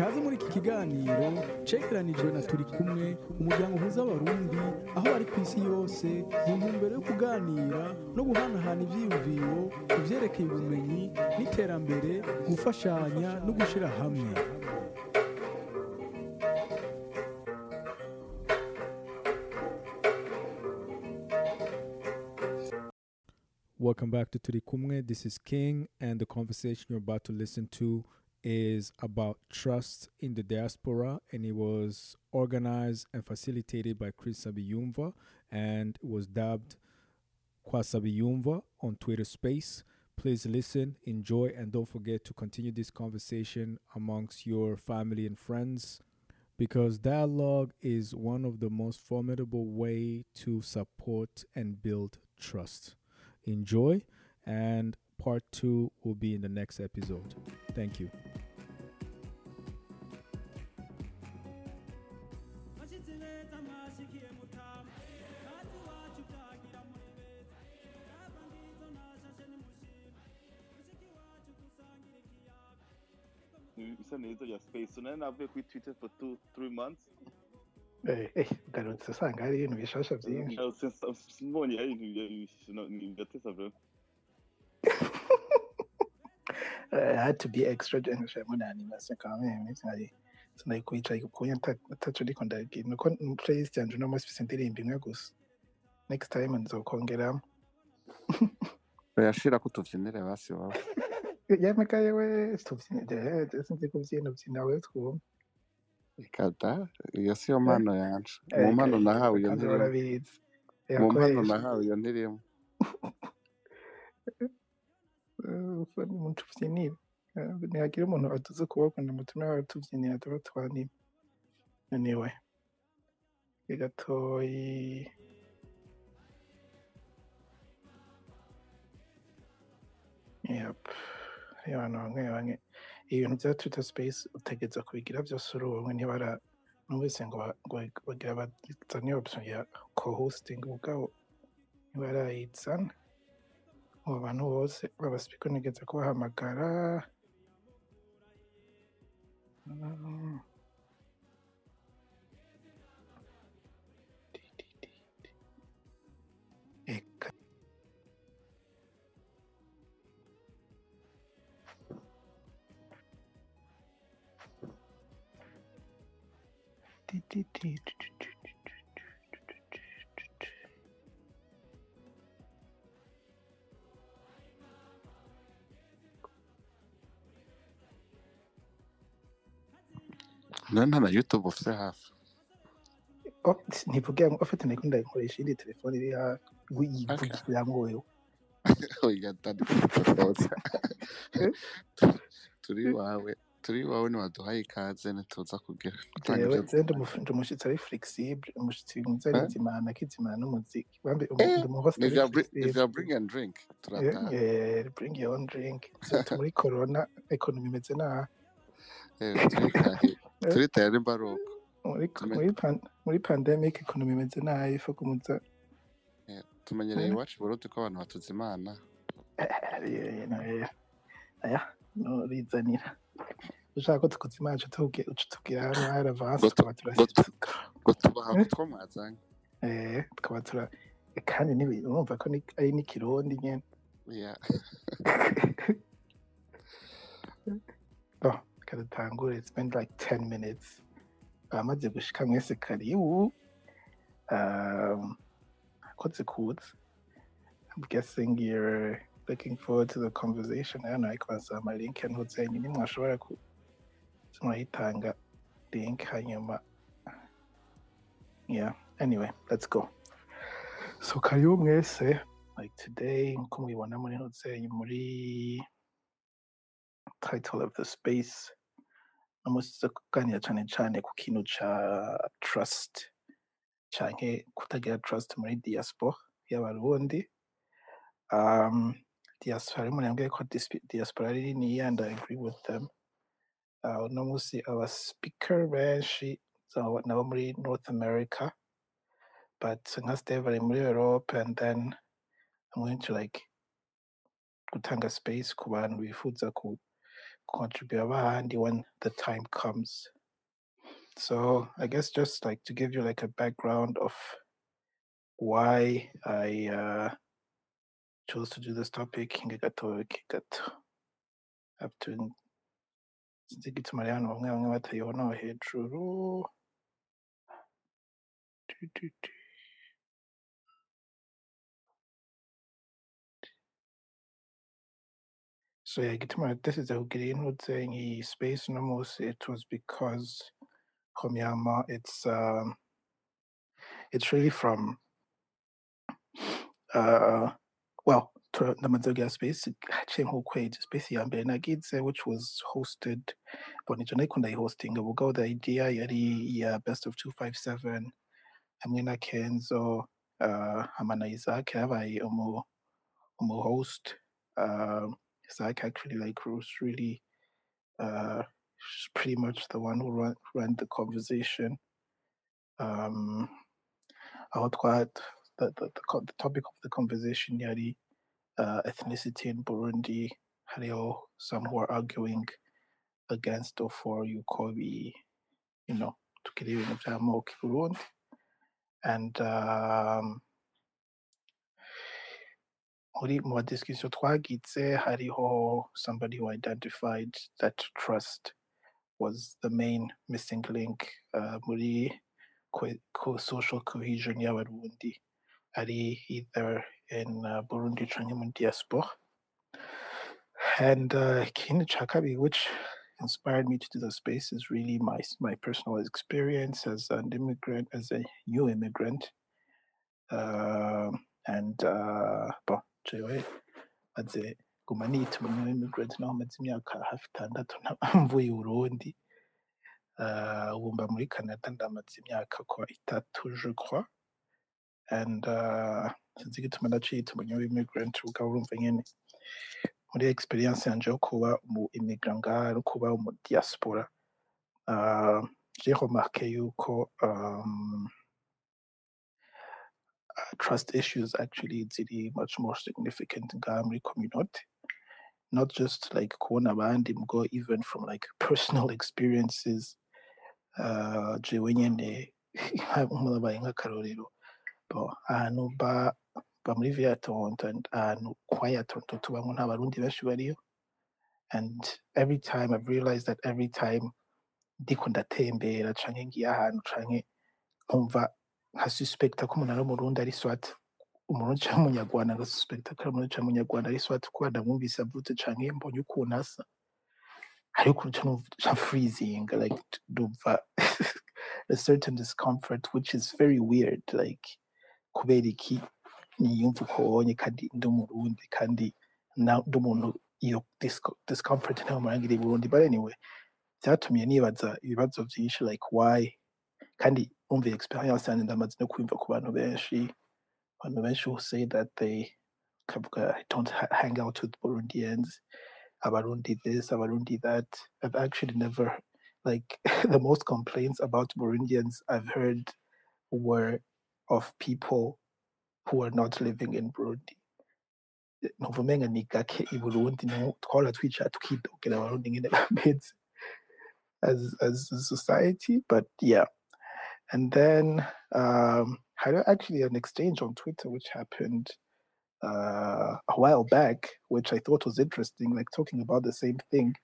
kaze muri iki kiganiro cegeranijwe na turi kumwe umuryango uhuza abarundi aho bari ku isi yose mu ntumbero yo kuganira no guhanahana ivyiyumviro ku vyerekeye ubumenyi n'iterambere gufashanya no gushira hamwe Welcome back to Turi Kumwe. This is King, and the conversation you're about to listen to is about trust in the diaspora, and it was organized and facilitated by Chris Sabiyumva, and was dubbed Kwasabiyumva on Twitter Space. Please listen, enjoy, and don't forget to continue this conversation amongst your family and friends because dialogue is one of the most formidable way to support and build trust. Enjoy and part two will be in the next episode. Thank you into your space. So then after we tweeted for two, three months. Hey, hey, ngaruntsisanga ari ibintu bishasha byinshi mbonye hari ibintu bigatesabwe I had to be extra generous munani masekameme sinari sinayikwica kuya ntacho ndiko ndagire nuko playlist yanje noma sifise indirimbo imwe gusa next time ya me cae, güey. Senti kubyina byina we twumve ikata iyo si yo mpano yacu mu mpano nahawe iyo ntirimo mu mpano nahawe iyo ntirimo umuntu ubyinira ntihagira umuntu atuze ukuboko ngo mutume wawe tubyinira tuba twanira anyway gatoyi Yep. Abantu bamwe bamwe. Ibintu bya twitter space utegereza kubigira byose uri umwe ntibara numvise ngo ba- ngo bagira bazane option ya co-hosting ubwabo. Ntibarayizana abo bantu bose babasipika nigeze kubahamagara. nta oh, na yutube ufite hafi ntivuge ufite intego ndayikoresha indi telefone iri hafi yivugira ngo wewe oya tandikira telefone turi iwawe turi iwawe ntibaduhaye ikaze ntituza kugira ndi umushyitsi ari flexible umushyitsi mwiza ari nzimana akizimana n'umuziki bambe umuhosta ni vya bring and drink turataha bring your own drink muri corona ekonomi imeze naha turitaye ari mbaruko muri pandemic ekonomi imeze naha ifa kumuza tumenyereye iwacu burundi ko abantu batuza imana aya nurizanira ushaka ko tukuzimana ucutubwira hano hari avansi tukaba turasituka ngo tubaha eee tukaba tura eh, kandi urumva ko ari n'ikirundi nyine reka oh, dutangure it's been like ten minutes. Abamaze gushika mwese karibu. Um, Akoze kuza I'm guessing you're looking forward to the conversation. I don't know, I can my link and murayitanga link hanyuma yeah anyway let's go. so karibu mwese like today nkuko mubibona muri ntuzanye muri title of the space tuza kuganira cyane cyane ku kintu ca trust canke kutagira trust muri diaspora y'abarundi um, diaspora rimwe yambwiye ko diaspora ari niniya and I agree with them uh, uno munsi aba speaker benshi so nabo muri North America. But nka Steve ari muri Europe and then I'm going to like gutanga space ku bantu bifuza ku contribute abahandi when the time comes. So I guess just like to give you like a background of why I uh, chose to do this topic ngagato gato to igituma rero bamwe bamwe batayibona hejuru. So yeah, igituma natesize kugira intutse nk'iyi space uno munsi it was because Komyama it's um it's really from uh well kugira space space nagize which was hosted bona ico nariko ndayihostinga ubwo the idea yari ya best of 257 hamwe Kenzo uh hama na Isaac yabaye umu umu host. Um Isaac actually like was really uh pretty much the one who ran, ran the conversation. Um aho the, the, the, the topic of the conversation yari uh, ethnicity in Burundi hariho some who are arguing against or for Yukobi you know tugira ibintu vy'amoko i Burundi. And um, muri mu discussion twagize hariho somebody who identified that trust was the main missing link uh, social cohesion y'abarundi ari either in uh, Burundi mu diaspora. And uh, kabiri which inspired me to do the space is really my my personal experience as an immigrant as a new immigrant. Um, and uh, bon jewe maze guma niyita umu new immigrant naho maze imyaka hafi nta- mvuye i Burundi. Uh, ubu mba muri Canada ndamaze imyaka kwa itatu je crois and uh, sinzi igituma ndaciyita umu new immigrant ubwo urumva nyene. Muri experience yanje yo kuba umu immigrant ngaha no kuba umu diaspora uh, j'ai remarqué yuko um, uh, trust issues actually ziri much more significant ngaha muri community. Not just like kubona abandi mugo even from like personal experiences uh, jewe nk'abaye nk'akarorero bo ahantu ba muri viatonto and ahantu kwa yatonto tubamwo nta barundi benshi bariyo and every time I've realized that every time ndiko ndatembera canke ngiye ahantu canke nkumva nka suspecta ko umuntu ari umurundi ari swat umurundi canke umunyarwanda nga suspecta ko ari umurundi canke umunyarwanda ari swat kuko ndamwumvise avutse canke mbonye ukuntu asa hariho ukuntu ca freezing like ndumva a certain discomfort which is very weird like kubera iki? Niyumva uko wonye kandi ndi umurundi kandi ndi umuntu iyo disco- discomfort ntayo murangira i burundi. But anyway vyatumye nibaza ibibazo vyinshi like why? Kandi umva iyi experience yanjye ndamaze no kwumva ku bantu benshi. Abantu benshi who say that they kavuga don't hang out with Burundians. Abarundi this abarundi that. I've actually never like the most complaints about Burundians I've heard were of people who are not living in Burundi as as a society but yeah and then um had actually an exchange on Twitter which happened uh, a while back, which I thought was interesting, like talking about the same thing.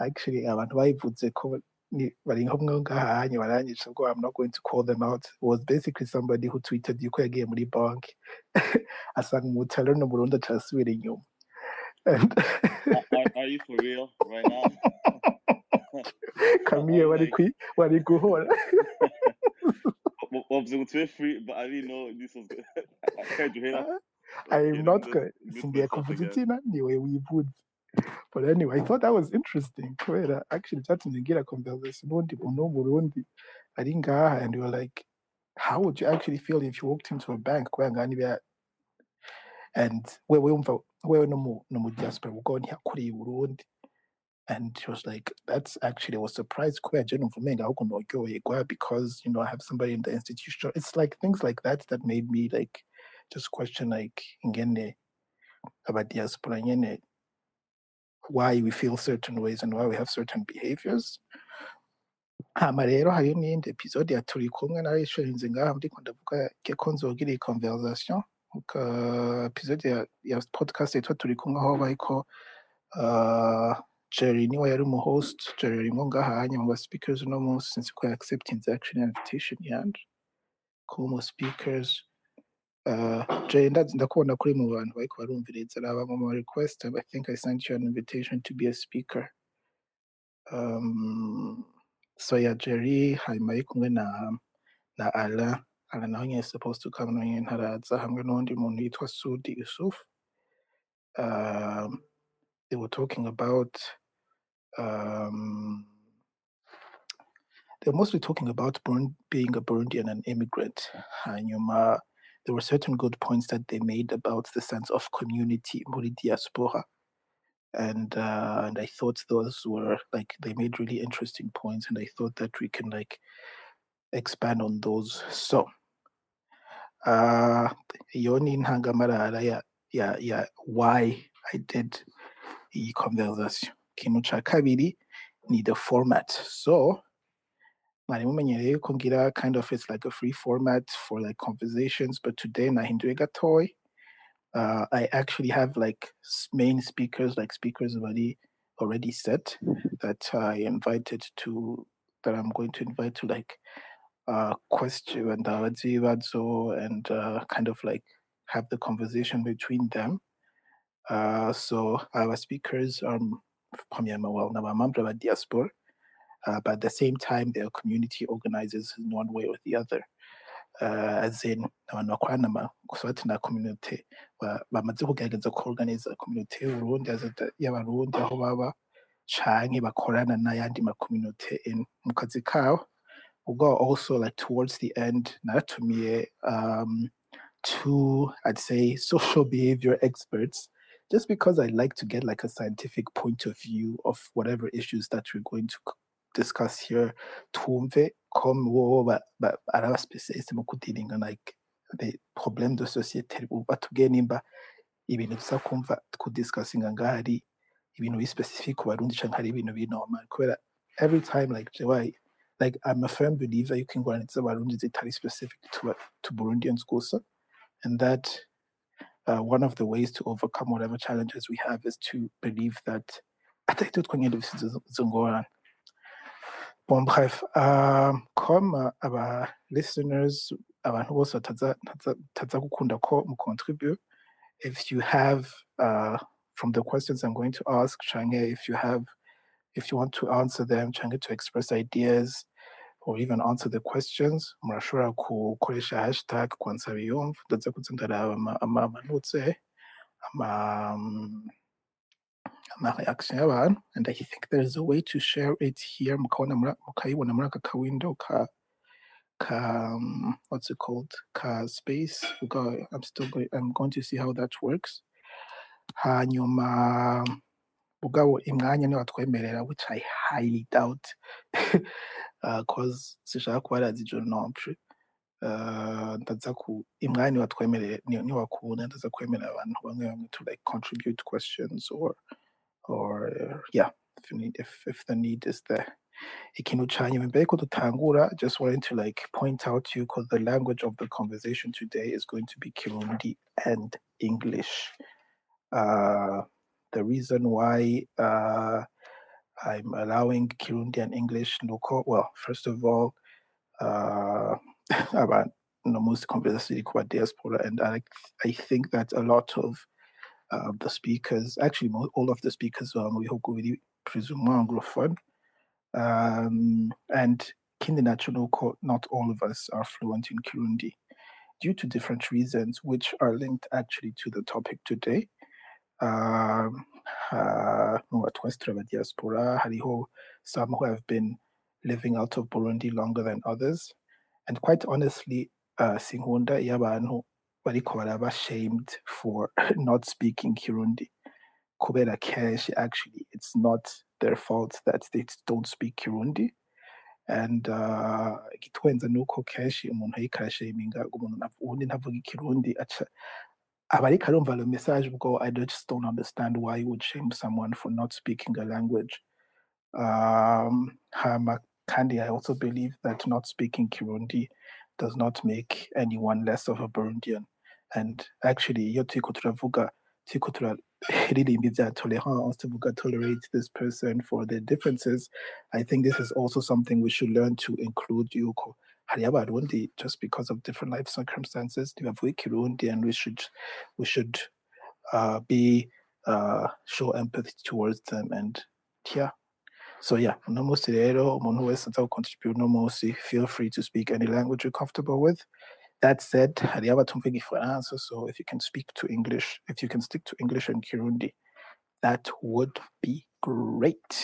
Actually, abantu bayivuze ko ni- bari nko mwo ngahanye baranyica ubwo I'm not going to call them out. It was basically somebody who tweeted you could yuko yagiye muri banki asanga umutalo no Burundi acasubira inyuma. And Are, are, are you for real right now? Camille like, kwi wari guhora. well, well, to be free, but I didn't know this was. I heard you hear that. I am not good. just mute Singiye myself kuvuza again. izina niwe wivuze. But anyway, I thought that was interesting. Kubera actually cyatumye conversation. N'undi muntu w'umurundi ari ngaha and we were like, how would you actually feel if you walked into a bank? Kubera ngaha niba and wewe wumva wewe no mu no mu diaspora. Ubwo ntiyakuriye i Burundi and she was like that's actually I oh, was surprised because you know I have somebody in the institution. It's like things like that that made me like just question like aba diaspora why we feel certain ways and why we have certain behaviors. Hama rero hariyo n'iyindi episode ya turi kumwe narishorinze ngaha ndiko ndavuga ko nzogira iyi conversation. Episode ya, ya podcast yitwa turi kumwe aho bariko uh, Jerry niwe yari umu host. Jerry arimo ngaha mu ba speakers uno munsi sinzi ko accepting actually invitation yanje kuba umu speakers ndakubona kuri mu bantu bariko barumviriza raba mu ma request I think I sent you an invitation to be a speaker. Um, so yeah Jerry hanyuma ari kumwe na na Alain Alain nawe nyine supposed to come nawe nyine ntaraza hamwe n'undi muntu yitwa Sudi Yusuf. Um, they were talking about um, they were mostly talking about being a Burundian and immigrant. Hanyuma, there were certain good points that they made about the sense of community, muri diaspora. And uh, and I thought those were like they made really interesting points, and I thought that we can like expand on those. So, uh, iyo ni intangamarara ya ya ya why I did iyi conversation. Ikintu ca kabiri ni the format. So, ngira kind of it's like a free format for like conversations, but today nahinduye gatoya. Uh, I actually have like main speakers, like speakers already already set that I invited to that I'm going to invite to like uh question and and uh, kind of like have the conversation between them. Uh, so our speakers are m- premièrement, well, of diaspora, uh, but at the same time, they are community organizers in one way or the other. Uh, as in, abantu bakorana na guswati na community ba- bamaze kugerageza kuorganiza community y'Uburundi y'abarundi aho baba canke bakorana n'ayandi ma community in mu kazi kabo ubwo also like towards the end naratumiye um, two I'd say social behavior experts just because I like to get like a scientific point of view of whatever issues that we're going to discuss here. Twumve comme wowe ba- ba- ari aba specialist mu kudealinga like the problème de société batubwiye nimba ibintu dusa kumva kudiscussinga ngaha ari ibintu bi specific ku barundi canke hari ibintu bi normal kubera every time like like I'm a firm believer you can go yuko ingorane z'abarundi zitari specific to, to Burundians gusa and that uh, one of the ways to overcome whatever challenges we have is to believe that atari twe twenyine dufite izo ngorane bon bref um, comme uh, aba listeners abantu bose bataza gukunda ko mu contribute. If you have uh, from the questions i'm going to ask change if you have if you want to answer them change to express ideas or even answer the questions murashobora gukoresha hashtag kwansabiyumva ndaza kuza ndaraba ama- ama- amanutse ama um, ama reaction y'abantu and i think there's a way to share it here. Mukabona mukayibona muri aka ka window ka ka um, what's it called? Ka space. Ubwo i'm still going i'm going to see how that works. Hanyuma ubwabo imwanya niwatwemerera which i highly doubt because sishaka kuba arazi non plus uh, ndaza ku imwanya niwatwemerera ni- niwakunda ndaza kwemerera abantu bamwe bamwe to like contribute questions or or uh, yeah if, you need, if, if the need is there. Ikintu ca nyuma mbere ko just wanted to like point out to you because the language of the conversation today is going to be kirundi and english. Uh, the reason why uh, i'm allowing kirundi and english local well first of all uh, about most conversation kuba diaspora and I, I think that a lot of uh, the speakers actually all of the speakers we hope really presume anglophone um, and Kindi National Co- not all of us are fluent in Kirundi due to different reasons, which are linked actually to the topic today. Um, uh, diaspora, hariho some who have been living out of Burundi longer than others, and quite honestly, uh, sinkunda iyo abantu bariko baraba shamed for not speaking Kirundi. Kubera actually, it's not their fault that they don't speak Kirundi. And uh, igitwenza nuko kenshi umuntu ariko arashaminga umuntu uwundi ntavuga ikirundi aca abariko arumva le message ubwo I just don't understand why you would shame someone for not speaking a language. Um, I also believe that not speaking Kirundi does not make anyone less of a Burundian. And actually, iyo turiko turavuga turiko turaririmba ibya tolerance tuvuga tolerate this person for their differences, I think this is also something we should learn to include yuko just because of different life circumstances ntibavuga ikirundi and we should we should uh, be uh, show empathy towards them and yeah. So yeah uno munsi rero umuntu feel free to speak any language you're comfortable with that said hariyo abatumva igifaransa so if you can speak to english if you can stick to english and kirundi that would be great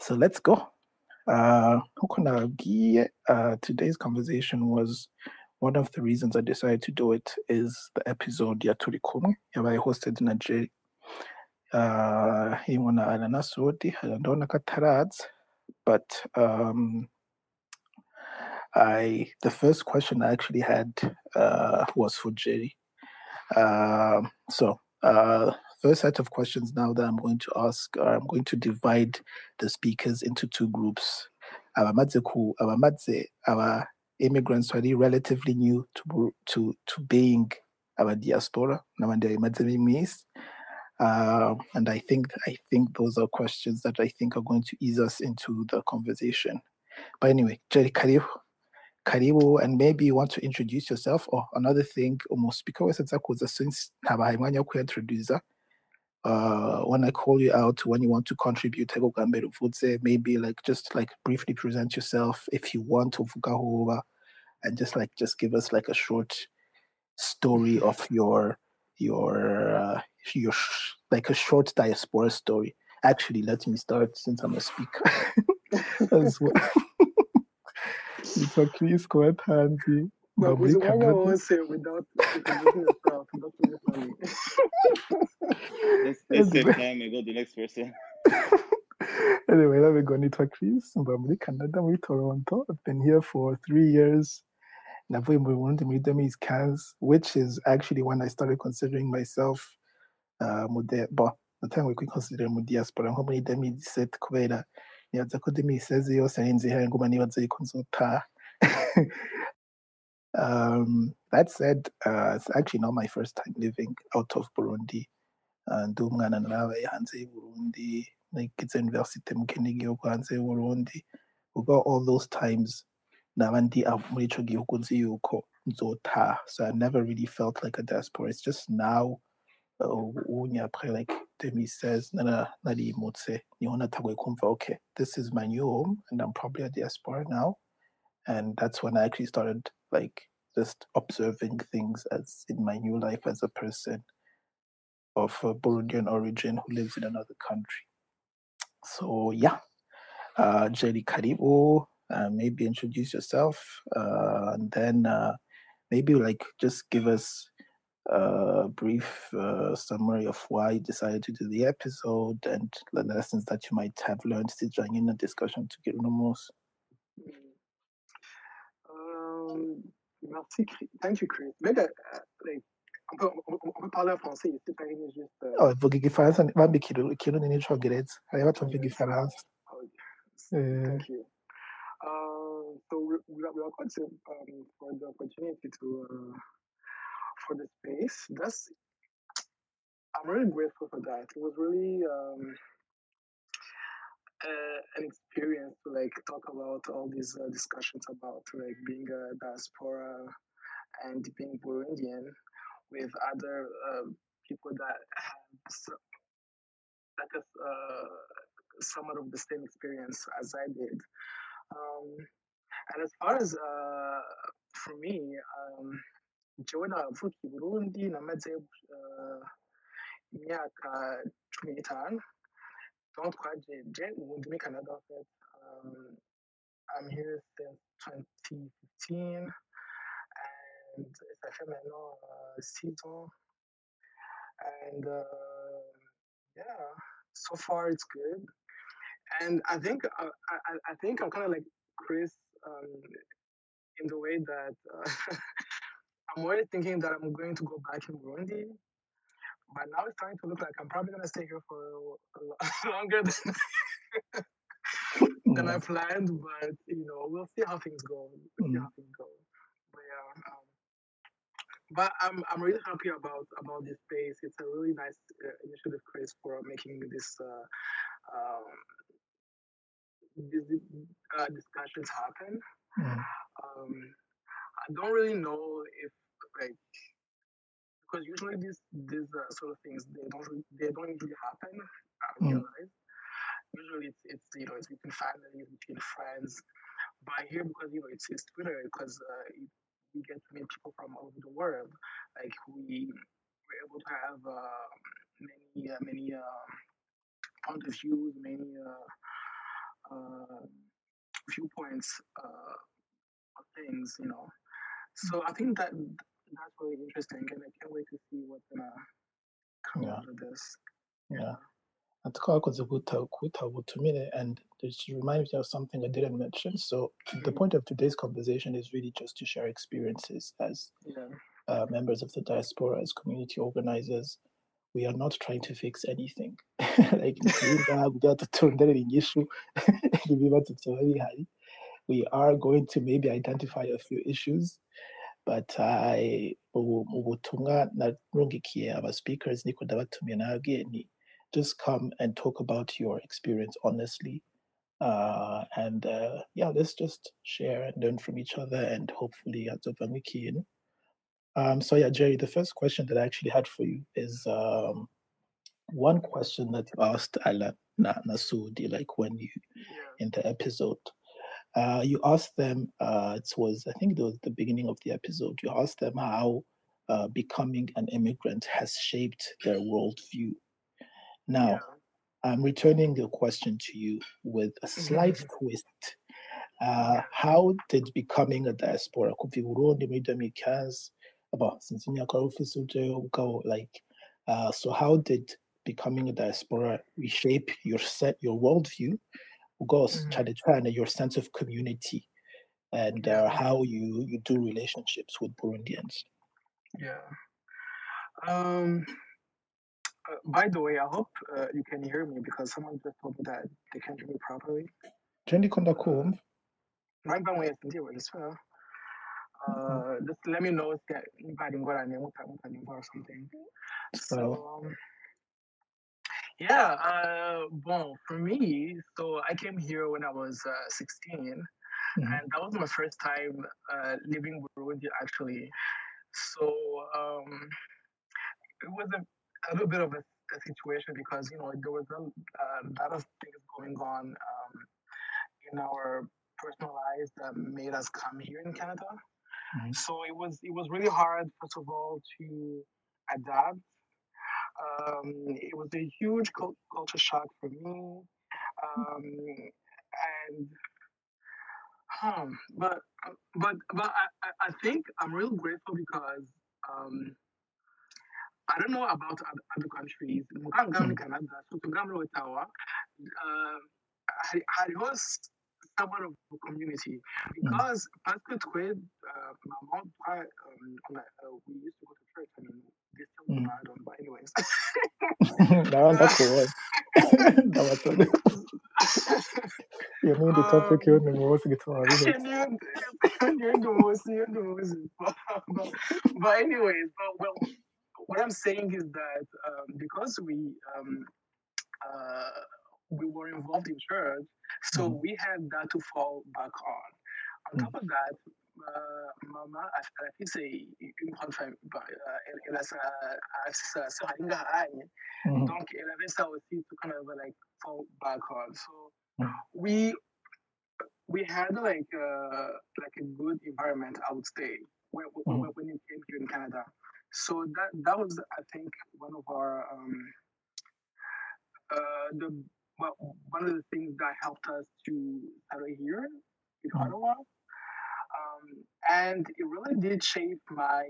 so let's go uh uh today's conversation was one of the reasons i decided to do it is the episode ya turi kumwe hosted na uh irimwo na alana sodi ndabona ko ataraza but um i the first question i actually had uh was for jerry um, so, uh, first set of questions now that I'm going to ask, uh, I'm going to divide the speakers into two groups. Ku, abamadze, our immigrants are relatively new to to to being our diaspora. Um, and I think I think those are questions that I think are going to ease us into the conversation. But anyway, Jerry Karibu. Karibu, and maybe you want to introduce yourself or another thing, almost a since ntabahaye kwiintroduza. Uh, when I call you out, when you want to contribute, maybe like just like briefly present yourself if you want to and just like just give us like a short story of your your uh, your sh- like a short diaspora story. Actually, let me start since I'm a speaker as well. Nitwa Chris Kowatanzi. mba muri Wabuze umwanya Canada. wose without introducing yourself. That's really funny. Let's, let's save Anyway. time and go to the next person. anyway, let me go. Nitwa Chris. Mba muri Canada, muri Toronto. I've been here for three years. Navuye mu Burundi muri 2015, which is actually when I started considering myself uh, mu di- bon, natanguye kwiconsidera mu diaspora nko muri 2017 kubera nibaza ko 2016 yose nzi ihari nguma nibaza yuko nzotaha. um, that said, uh, it's actually not my first time living out of Burundi. Uh, ndi umwana narabaye hanze y'u Burundi, nigize university mu kindi gihugu hanze y'u Burundi. Ubwo all those times naba ndi muri ico gihugu nzi yuko nzotaha. So I never really felt like a diaspora. It's just now like 2016 nara narimutse niho natanguye kumva okay this is my new home and I'm probably at a diaspora now and that's when I actually started like just observing things as in my new life as a person of Burundian origin who lives in another country. So yeah, uh, Jerry Karibu, uh, maybe introduce yourself, uh, and then uh, maybe like just give us a brief uh, summary of why you decided to do the episode and the lessons that you might have learned to join in the discussion to get to know more. Um, merci, Thank you, Chris. Maybe, uh, like, on peut, on, peut parler en français ici, pas rien, juste. euh, Oh, vuga igifaransa bambi ikirundi ikirundi n'icongereza hariho abatumva igifaransa oh, Eh, Thank you. Uh, so we, we are we are quite um, for the opportunity to uh, for the space. That's I'm really grateful for that. It was really um, uh, an experience to like talk about all these uh, discussions about like being a diaspora and being Burundian with other uh, people that have that have uh, somewhat of the same experience as I did. Um, and as far as uh, for me, um, jewe navuka i Burundi namaze uh, imyaka cumi n'itanu donc twaje je ubu ndi muri Canada. Um, I'm here since 2015 and ça fait maintenant uh, six ans and uh, yeah so far it's good and I think uh, I, I think I'm kind of like Chris um, in the way that uh, I'm already thinking that I'm going to go back in Burundi, but now it's starting to look like I'm probably gonna stay here for a lot longer than, than I planned. But you know, we'll see how things go. We'll see mm, how things go. But yeah, um, but I'm I'm really happy about about this space. It's a really nice uh, initiative, Chris, for making this uh, um, these uh, discussions happen. mm, Um, I don't really know if like because usually these these uh, sort of things they don't really, they don't usually happen. I mm, realize usually it's it's you know it's between families, between friends. But here because you know it's it's Twitter because uh, it, we get to meet people from all over the world. Like we we're able to have uh, many uh, many uh, point of views, many uh, uh, viewpoints uh, of things. You know, so I think that that's really interesting, and I can't wait to see what's gonna come yeah, out of this. yeah. I think I was a good ubutumire and this reminds me of something I didn't mention. So the point of today's conversation is really just to share experiences as Yeah, uh, members of the diaspora, as community organizers. We are not trying to fix anything. like ntitwirinda byatutonderera inyishu ibibazo byaba bihari. We are going to maybe identify a few issues, but I mu butumwa narungikiye aba speakers niko ndabatumiye nababwiye nti just come and talk about your experience honestly. Uh, and uh, yeah, let's just share and learn from each other and hopefully hazovamwo ikintu. Um, so yeah, Jerry, the first question that I actually had for you is um, one question that you asked Ala Na- Nasudi, like when you in the episode. Uh, you asked them, uh, it was, I think it was the beginning of the episode, you asked them how uh, becoming an immigrant has shaped their worldview. Now, yeah. I'm returning the question to you with a slight twist. Uh, how did becoming a diaspora, kuva i Burundi muri 2015, about since imyaka wari ufise ujeyo ugabo, like, uh, so how did becoming a diaspora reshape your set, your worldview, goes cyane cyane your sense of community and uh, how you, you do relationships with Burundians? Yeah. Um. uh, by the way, I hope uh, you can hear me because someone just told me that they can't hear me properly. Jendi Konda kumva Right by way, ndiwe iswa. Uh, just let me know if that invite ingorane muta mutanyumva or something. so So um, yeah, uh, bon, for me, so I came here when I was uh, 16, mhm, and that was my first time uh, living Burundi actually. So um, it was a, a little bit of a, a situation because you know there was a, a lot of things going on um, in our personal lives that made us come here in Canada. mhm, So it was it was really hard, first of all, to adapt. Um, it was a huge cul- culture shock for me, um, and um, but but but I, I I think I'm real grateful because um, I don't know about oth- other countries. Muganga muri mm, Canada, so to muri Ottawa, uh, hariho of a community mm, because parce que twe, uh, maman, twa- um, on a- uh, we used to go to church. I mean, they still mm. I don't, but anyways. nawe ndakubonye ndabatsana iyo ni indi topic um, y'undi munsi gituma bihetse you're the most, you're the most. But, but, but anyways, but well, what I'm saying is that um, because we um, uh, we were involved in church, so Mhm, we had that to fall back on. On mm, top of that, uh, Mama, a c'est une grande famille. bah, Elle, a sa, a sa sœur Alinga Agne. Donc, elle avait ça aussi to kind of like fall back on. So mm, we we had like uh, like a good environment, I would say, when, when, when you came here in Canada. So that that was, I think, one of our um, uh, the well, one of the things that helped us to settle here in mhm, Ottawa. Um, and it really did shape my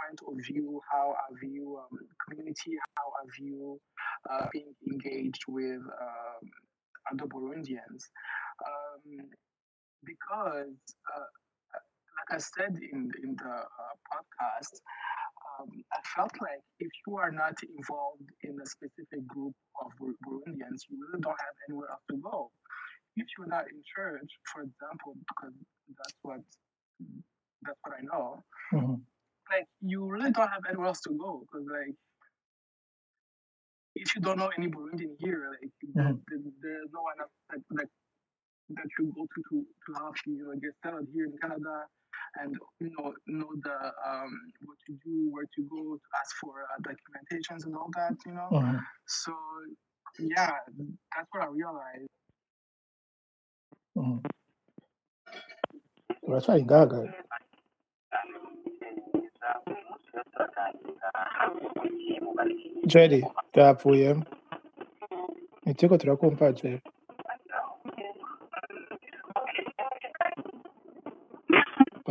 point of view, how I view um, community, how I view uh, being engaged with um, other Burundians. Um, because, uh, I said in, in the uh, podcast, um, I felt like if you are not involved in a specific group of Burundians, you really don't have anywhere else to go. If you're not in church, for example, because that's what that's what I know, Mhm. like you really don't have anywhere else to go because like if you don't know any Burundian here, like Mhm. there, there's no one else that, that that you go to to, to help you like, get settled here in Canada and you know know the um what to do, where to go to ask for uh, documentations and all that, you know. Mhm. So yeah, that's what I realized. Mhm. uracyari ngaga jerry byapfuyemo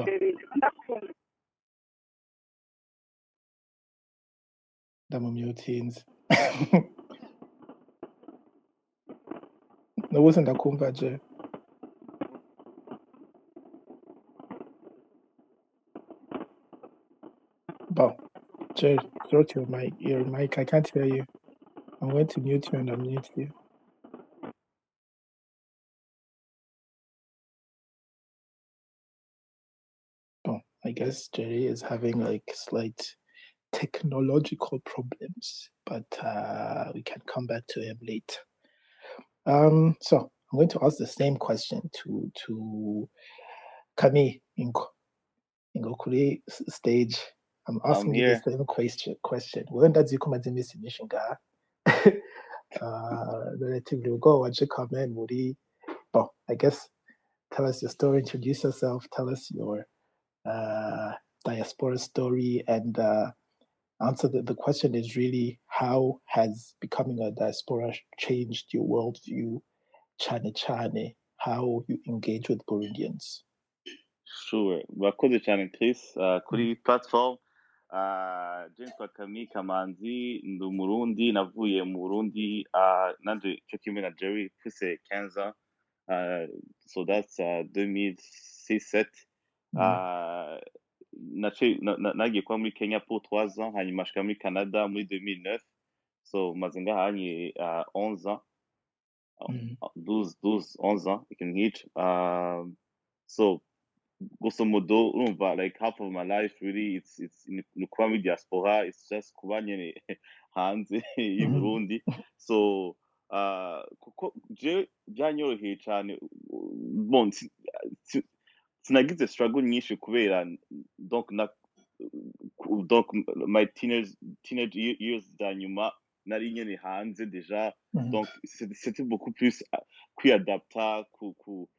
ntituriko turakumva jerry Oh. ndamumyutinze n'ubu sindakumva jerry Bon, Jerry, throw to your mic. Your mic, I can't hear you. I'm going to mute you and unmute you. Jerry is having like slight technological problems, but uh, we can come back to him later. Um, so I'm going to ask the same question to to Kami Ingo. Ingo kuri stage. I'm I'm asking you the same question. Question. Wenda ziko maze iminsi myinshi ngaha. uh, relatively ago, waje comment muri. Bon, I guess tell us your story, introduce yourself, tell us your uh, diaspora story, and uh, answer the, the question is really how has becoming a diaspora changed your worldview, Chane Chane, how you engage with Burundians? Sure. Murakoze cyane Chris uh, kuri platform uh, James Bakami Kamanzi ndi umurundi navuye mu Burundi uh, nanje cyo kimwe na Jerry 15 ans uh, so that's uh, 2006 Uh, na- na- nagiye kuba muri Kenya pour trois ans hanyuma ashika muri Canada muri 2009 so maze ngahanye onze 11 ans Mhm. 12 12 11 ans ikintu um, so grosso modo urumva like half of my life really it's it's ni ukuba kuba muri diaspora it's just kuba nyene hanze y'u Mhm. Burundi. So uh, kuko je byanyoroheye cyane sinagize struggle nyinshi kubera donc na donc my teenage teenage ye- years za nyuma nari nyene hanze deja Mhm. donc c'était beaucoup plus kwiadapta ku, ku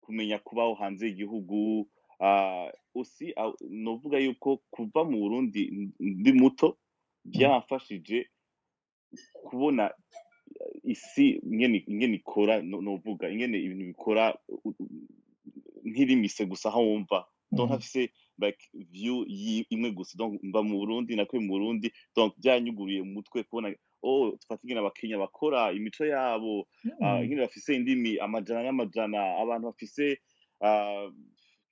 kumenya kubaho hanze y'igihugu uh, aussi uh, novuga yuko kuva mu Burundi ndi muto byamfashije kubona isi ingene ikora no- novuga ingene ibintu bikora nkirimise gusa aho wumva. Donc Mhm. ntafise like view imwe gusa. Donc mba mu Burundi nakuye mu Burundi. Donc byanyuguriye mu mutwe kubona oh tufata ingene abakenya bakora imico yabo. Ah, Mhm. ingene bafise indimi amajana n'amajana. Abantu bafise ah,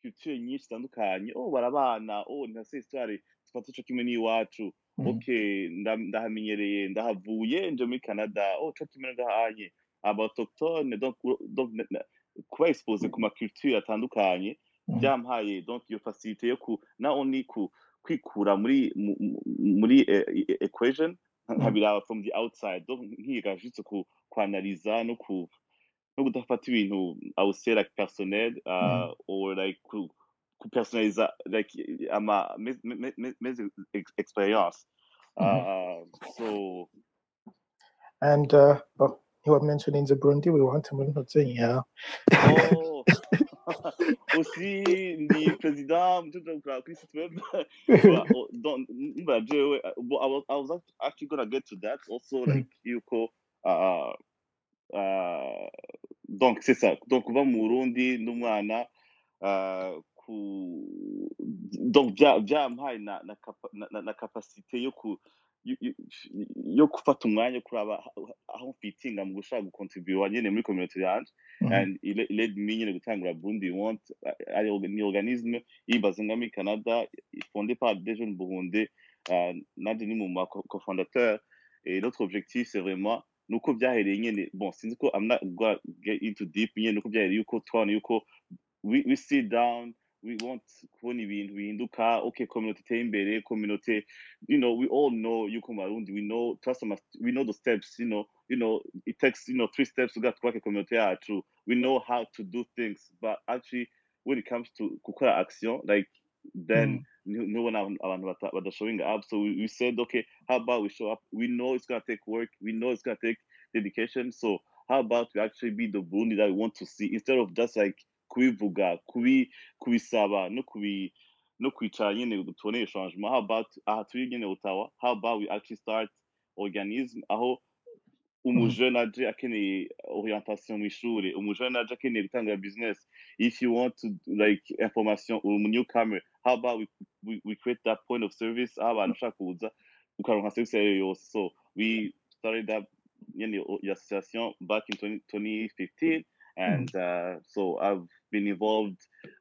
culture nyinshi zitandukanye. Oh barabana. Oh ntase histoire tufata ico kimwe n'iwacu. Mhm. okay nda- ndahamenyereye ndahavuye nje muri Canada. Oh co kimwe ngahanye abautochtone donc kuba expose ku ma culture atandukanye Mhm. byampaye donc iyo facilité yo ku not only ku kwikura muri mu- mu- muri equation nkabiraba from the outside donc nkiga juste ku kwanaliza no ku no kudafata ibintu I would say like personnel uh, Mhm. or like ku kupersonaliza like ama mes, mes, mes, mes ex- experience uh, so And uh, oh, you were mentioning the Burundi. We want to move to yeah. oh aussi ni president mtoto kwa kuri site web Well, oh, don't jewe uh, I was I was actually gonna get to that also Mhm. like yuko uh, uh, donc c'est ça donc kuva mu Burundi n'umwana uh, ku donc bya byampaye na na, capa, na, na, na capacité yo ku yo, gufata umwanya kuraba aho- mfitinga mu gushaka gukontribuwa nyene muri community yanje Mhm. and led me nyene gutangura Burundi Want ni organisme yibaza nga muri Canada fondé par des jeunes burundais euh, nanje ni mu ma co- cofondateur et notre objectif c'est vraiment nuko byahereye nyene bon sinzi ko gonna get into deep nyene nuko byahereye yuko twabona yuko we, we sit down we want kubona ibintu bihinduka. Okay community iteye imbere community you know we all know yuko mu Barundi we know trust must we know the steps you know you know it takes you know three steps to get twubake community yacu. We know how to do things but actually when it comes to gukora action like then Mhm. nubona abantu badashowing up. So we, we said okay how about we show up? We know it's gonna take work. We know it's gonna take dedication. So how about we actually be the Burundi that we want to see instead of just like kubivuga kubi kubisaba no kubi no kwicara nyene tuboneye changement how about aha turi nyene Ottawa? How about we actually start organism? Aho umujene aje akeneye orientation mu ishure. Umujene aje akeneye gutanga business. If you want to like information uri mu newcomer how about we, we, we create that point of service? Aho abantu bashaka kuza ukaronka service ayo yose? So we started that nyene o- association back in 20, 2015 and uh, so I've been involved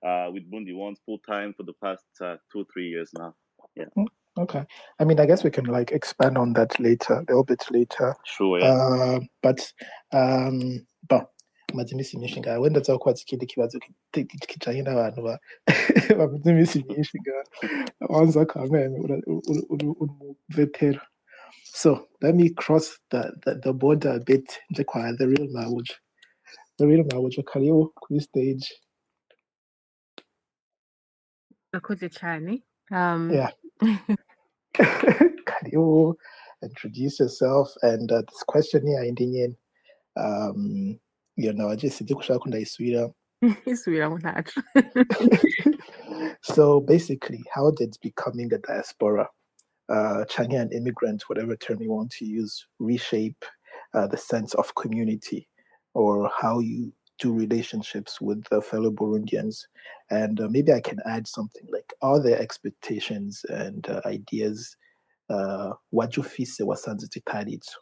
uh, with Bundi Once full time for the past uh, two three years now. Yeah. Okay. I mean, I guess we can like expand on that later, a little bit later. Sure, yeah. Uh, but um, iminsi myinshi ngaha wenda nza kubaza ikindi kibazo ki- ki- kijanye n'abantu ba- bamaze iminsi myinshi ngaha wanza kameme ura- uri uri- uri mu vetera so let me cross the, the, the border a bit nje kwa the real mawuja the real mawuja karibu kuri stage. Urakoze cyane um, yeah. Karibu introduce yourself and uh, this question here indi nyene. Um, iyo nawe aje sinzi ko ushaka ko ndayisubiramo isubiramo ntacu so basically, how did becoming a diaspora, uh, Chinese an immigrant, whatever term you want to use, reshape uh, the sense of community or how you do relationships with the fellow Burundians? And uh, maybe I can add something like, are there expectations and uh, ideas? Uh, wajufise wasanze titaritsu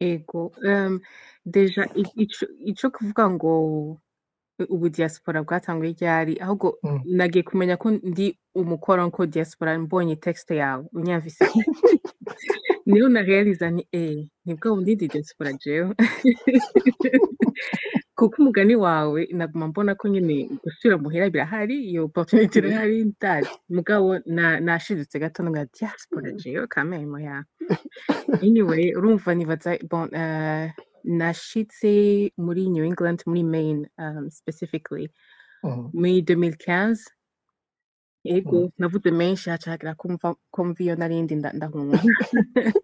ego um, deja i- ico ico kuvuga ngo ubu diaspora bwatanguye ryari ahubwo Mm. nagiye kumenya ko ndi umukoro ko diaspora mbonye texte yawe unyumvise niyo narealiza ni eh ni bwo bundi ndi diaspora jewe kuko umugani wawe naguma mbona ko nyine gusubira muhira birahari iyo opportunity irahari ndazi mugabo na nashidutse gato nga diaspora jewe kamemo ya anyway urumva nibaza bon uh, nashitse muri New England muri Maine um, specifically. Mhm. muri 2015 ego Mhm. navuze menshi haca hagira kumva kumva iyo narindi nda- ndahunga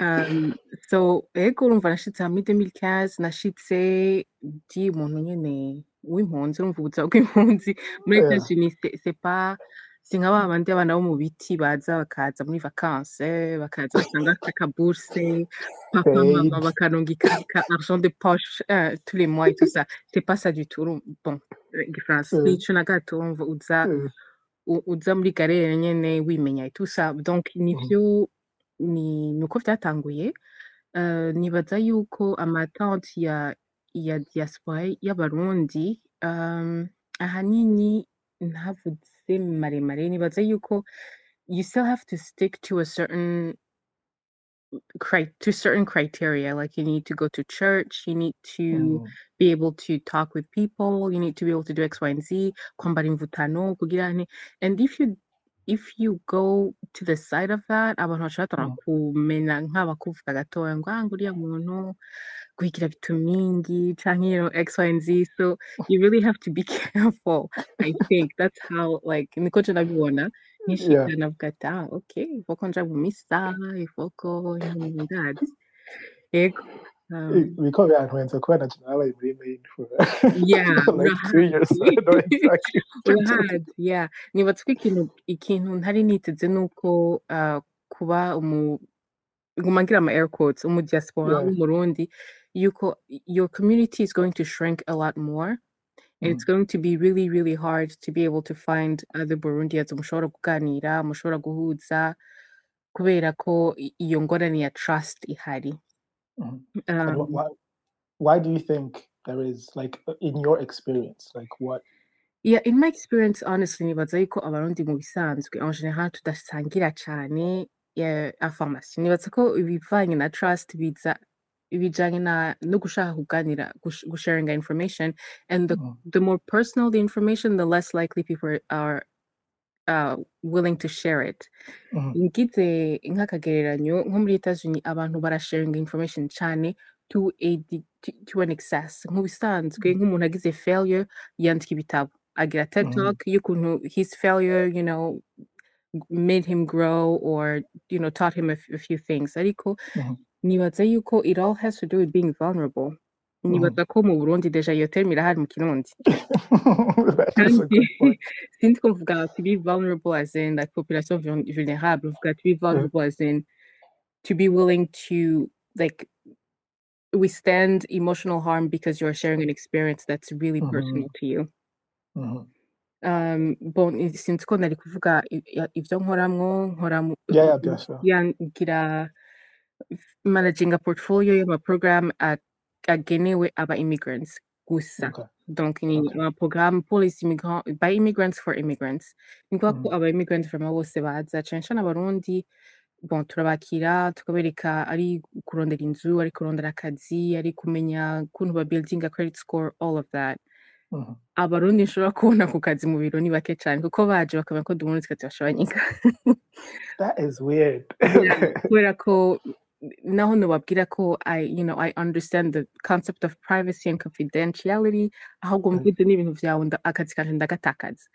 um, so ego urumva nashitse muri 2015 nashitse ndi umuntu nyene w'impunzi urumva ubuzima bw'impunzi muri c'est pas si nka ba bandi abana bo mu biti baza bakaza muri vacances bakaza basanga bafite akaburse papa mama bakaronga ka argent de poche euh, tous les mois et tout ça. C'est pas ça du tout bon igifaransa Mm. sico na gato urumva uza uza muri garere nyene wimenya et tout ça. Donc Mhm. ni uh, nibaza yuko ya ya diaspora y'abarundi ahanini ntavuze maremare nibaza yuko you still have to stick to a certain cri- to certain criteria like you need to go to church you need to Mm. be able to talk with people you need to be able to do x y and z kwambara imvutano kugira and if you if you go to the side of that abantu bashobora Mm. kumenya nk'abakuvuga gatoya ngo ah nguriya muntu kwigira vitamingi canke you know x y and z so you really have to be careful i think that's how like niko nabibona Yeah. navuga ati ah okay ifoko nja mu misa ifoko ndazi yego um, Biko byantwenze kuba na general muri for yeah like two years. Know exactly what you're talking urahazi yeah nibatswe ikintu ikintu ntari niteze nuko uh, kuba umu nguma ngira ama air quotes umu diaspora Yeah. w'umurundi yuko your community is going to shrink a lot more it's going to be really really hard to be able to find other burundians mushobora kuganira mushobora guhuza kubera ko iyo ngorane ya trust ihari Mhm. And um, wh- why, why do you think there is, like, uh, in your experience, like, what? Yeah, in my experience, honestly, nibaza yuko abarundi mu bisanzwe en general tudasangira cane eh, information. Nibaza ko ibivanye na trust biza ibijanye na no gushaka kuganira gush- gusharinga information and the Mhm. the more personal the information, the less likely people are uh, willing to share it. Mhm. ngize nk'akagereranyo nko muri Etats-Unis abantu barasharinga information cane to a de- to, to an excess nk'ubisanzwe nk'umuntu agize failure yandika ibitabo agira TED Mhm. talk y'ukuntu his failure you know made him grow or you know taught him a, few things ariko Mhm. Nibaza yuko it all has to do with being vulnerable nibaza ko mu Burundi deja iyo term irahari mu Kirundi that is a kandi sinzi ko mvuga to be vulnerable as in like population vul- vulnerable mvuga to be vulnerable as in to be willing to like withstand emotional harm because you're sharing an experience that's really Mhm. personal to you Mhm. um bon sinzi ko nari kuvuga i- i- ivyo nkoramwo nkora mu- Yeah, yeah, bien sûr. ya ngira managing a portfolio y'ama program a- agenewe aba immigrants gusa Okay. donc ni Okay. un programme pour les immigrants by immigrants for immigrants ni ukuvuga ko Mhm. aba immigrants vraiment bose baza cane cane abarundi bon turabakira tukabereka ari kurondera inzu ari kurondera akazi ari kumenya ukuntu ba building a credit score all of that Mhm. abarundi nshobora kubona ku kazi mu biro ni bake cane kuko baje bakamenya ko duhunitse kazi bashobanyika That is weird. yeah, kubera ko nobabwira ko I, you know, I understand the concept of privacy and confidentiality ahubwo mvuze n'ibintu vyawe nda- akazi kanje ndagatakaza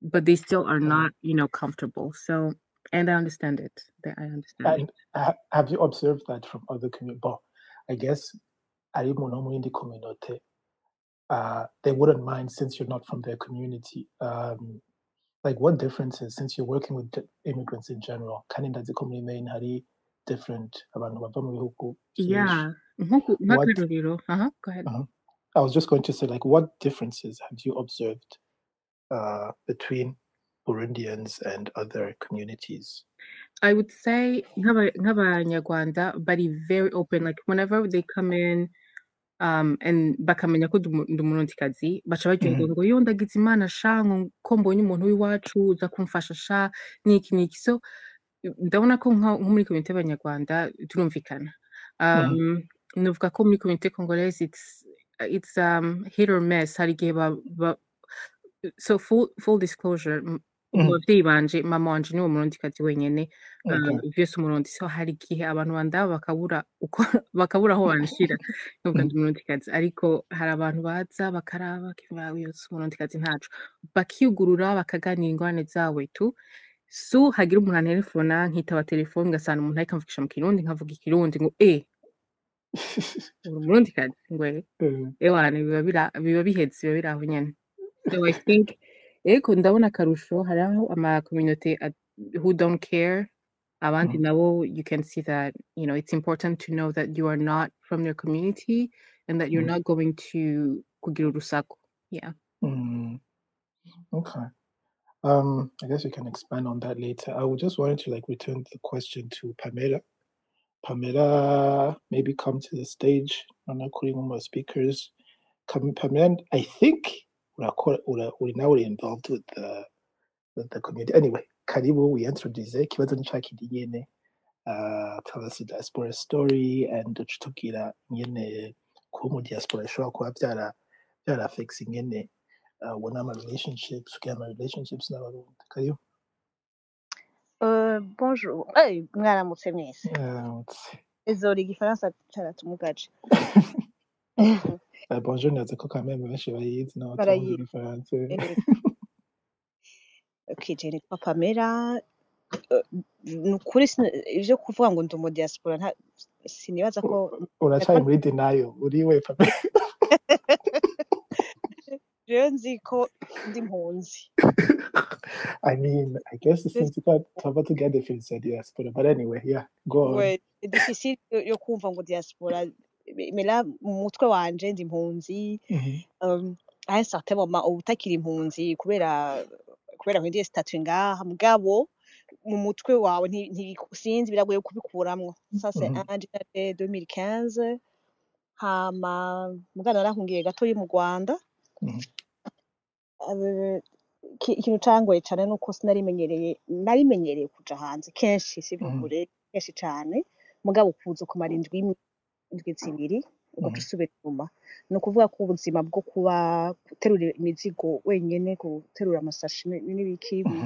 but they still are not you know comfortable so and I understand it That I understand And have you observed that from other communities? But I guess ari mu no mu yindi community, uh, they wouldn't mind since you're not from their community. Um, like what differences since you're working with immigrants in general? Ko muri Maine hari different abantu bava mu bihugu yeah. What uh-huh, go ahead. Uh I was just going to say, like, what differences have you observed uh, between Burundians and other communities? I would say nk'aba- nk'abanyarwanda bari very open. Like whenever they come in um, and bakamenya ko ndi umu- ndi umurundikazi baca baryoherwa Mhm. ngo yo ndagize imana sha ngo ko mbonye umuntu w'iwacu uza kumfasha sha niki niki so ndabona ko nko muri komite y'abanyarwanda turumvikana. Um, nuvuga ko muri komite congolaise it's, it's um, hit or miss. Hari igihe so full, full disclosure m- mu Mhm. babyeyi banje mama wanje ni we murundikazi wenyene Okay. um, vyose umurundi so hari igihe abantu bandaba bakabura uko bakabura aho banshira. Nubwo ndi umurundikazi ariko hari abantu baza bakaraba uyu si umurundikazi ntacu. Bakiyugurura bakaganira ingorane zawe tu. So hagira umuntu antelefona nkitaba telefone ngasanga umuntu ariko amvugisha mu kirundi nkavuga ikirundi ngo eh uri umurundikazi ngo eh Uh, ewana biba bihetse biba biri aho nyene so i think ariko ndabona akarusho hari aho ama community at- who don't care abandi mhm. nabo you can see that you know it's important to know that you are not from their community and that you're Mhm. not going to kugira urusaku yeah Mm, okay. Um, I guess we can expand on that later. I would just wanted to like return the question to Pamela. Pamela, maybe come to the stage. I'm not calling on my speakers. Come, Pamela, I think we're, we're, we're now involved with the with the community. Anyway, Karibu, we introduce kibazo nchakindi nyene. Uh, tell us the diaspora story and tukigira nyene kuba mu diaspora ishobora kuba byara byara affects nyene uh, ubona ama relationships ugira ama relationships n'abarundi karibu Euh, bonjour. Hey, mwaramutse mwese. Uh, Désolé, igifaransa caratumugaje. uh, bonjour naza ko quand même benshi bayizi n'abatavuga Barayizi. igifaransa Eh, Okay, je nitwa Pamela. Eh, Ni ukuri sina- ivyo kuvuga ngo ndi umu diaspora nta sinibaza ko uracaye muri denial uriwe Pamela jewe nzi ko ndi impunzi. I mean I guess since cover together feels like diaspora but anyway yeah go on. Difficile yo kumva ngo diaspora mera mu mutwe wanje ndi impunzi. Un certain moment uba utakiri impunzi kubera kubera winjiye statut ngaha. Mugabo mu mutwe wawe sinzi biragoye kubikuramwo. Un janvier 2015 hama mugana narahungiye gatoyi mu Rwanda. Ikintu cangoye cane nuko sinarimenyereye narimenyereye kuja hanze. Kenshi si Mhm. kure kenshi cane. Mugabo kuza kumara indwi imwe indwi zibiri ugaca Mhm. usubira inyuma. Ni ukuvuga ko ubuzima bwo kuba guterura imizigo wenyene guterura amasashi ni- n'ibiki bi-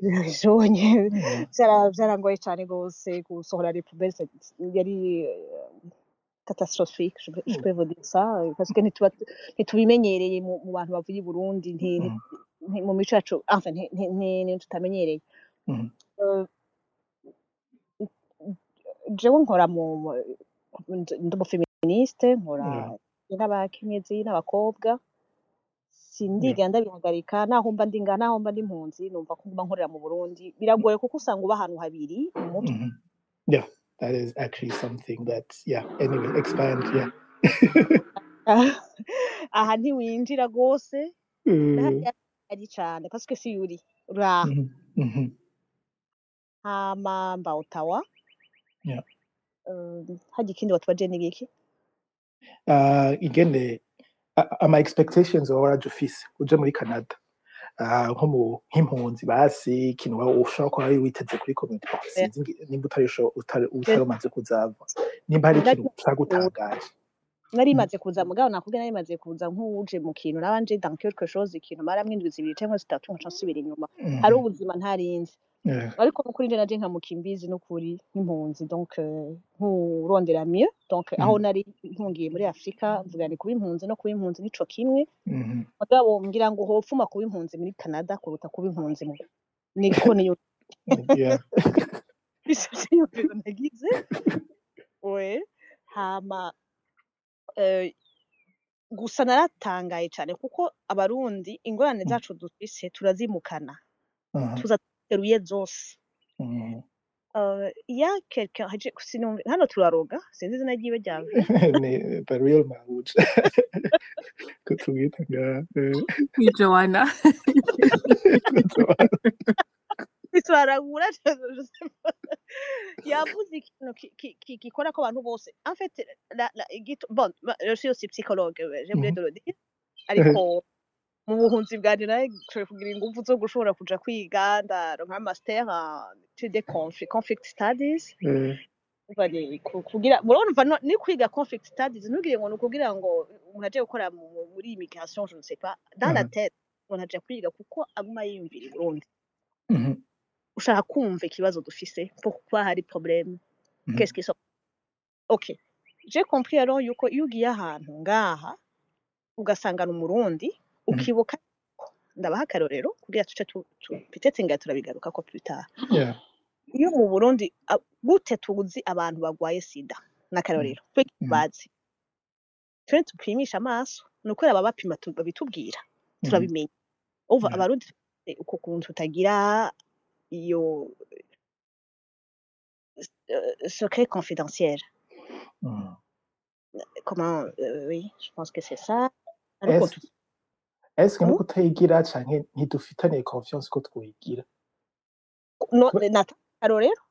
bijonye Yeah. vyara- vyarangoye cane gose gusohora c'est- yari catastrophique. Je peux je peux vous dire ça euh, parce que ntitubimenyereye mu mu bantu bavuye i Burundi mu mico yacu enfin nti- nti- nti- ni tutamenyereye jewe nkora mu ndi umufeministe nkora n'abakenyezi n'abakobwa sindigera ndabihagarika naho mba ndi ngaha naho mba ndi impunzi numva ko nguma nkorera mu Burundi. Biragoye kuko usanga uba ahantu habiri mu mutwe. Mhm. Yeah. That is actually something that, yeah. Anyway, expand. Yeah. aha ntiwinjira rwose ari cane parce que si yuri uraha mhm. Mhm. hama mba Ottawa Yeah. euh, harya ikindi watubaje ni giki Uh, ingene a- ama expectations wowe waraje ufise uje muri Canada nko mu nk'impunzi basi ikintu ushobora kuba witeze kuri oh, sinzi nimba utari umaze kuzava. Nimba hari ikintu cagutangaje nari maze kuza mugabo nakubwiye nari maze kuza nk'uje mu kintu nabanje dans quelque chose ikintu maramwe indwi zibiri canke zitatu nkaca nsubira inyuma. Hari Mhm. ubuzima ntarinzi. Ariko nukuri nje naje nkamuka imbizi nukuri nk'impunzi donc euh, nkurondera mieux. Donc aho Mhm. nari nkungiye muri Afrika mvuga ni kuba impunzi no kuba impunzi nico kimwe. Mhm. mugabo ngira ngo hopfuma kuba impunzi muri Canada kuruta kuba impunzi mu niko niyo yumviro nagize. We hama eh, gusa naratangaye cane kuko abarundi ingorane Mhm. zacu dufise turazimukana. Mhm. tuza duteruye zose Mhm. Uh, ya quelqu'un haje sinumva hano turaroga sinzi izina ryiwe ryawe ni the real Mahuja ko tumwita nga eh, ni joana turaragura yavuze ikintu ki- ki- ki- gikora ko abantu bose en fait la, la, igito, bon ma- je suis aussi psychologue ouais, j'ai oublié Mhm. de le dire ariko mu buhunzi bwanje nawe nshoboye kugira ingufu zo gushobora kuja kwiga ndaronka master en études de conflict, studies eh, Umva ni kwiga conflict studies ntugire ngo ni ukugira ngo umuntu aje gukora mu- mu- muri immigration je ne sais pas dans la Mhm. tête umuntu aje kwiga kuko aguma yiyumvira i Burundi mhm, ushaka kumva ikibazo dufise pourquoi hari problème Mhm. qu'est-ce qui sont ok j'ai compris alors yuko iyo ugiye ahantu ngaha ugasangana umurundi. Ukibuka ko ndabaha akarorero kugira tuce turabigaruka ko iyo mu Burundi gute tuzi abantu sida n'akarorero? Twe Mhm. bazi. Twe tupimisha amaso ni babitubwira. Turabimenya. Uva abarundi dufise uko kuntu tutagira iyo euh, secret confidentiel. Comment euh, oui je pense que c'est ça esike no kutayigira cyane ntidufitaniye confiance ko twayigira nataro rero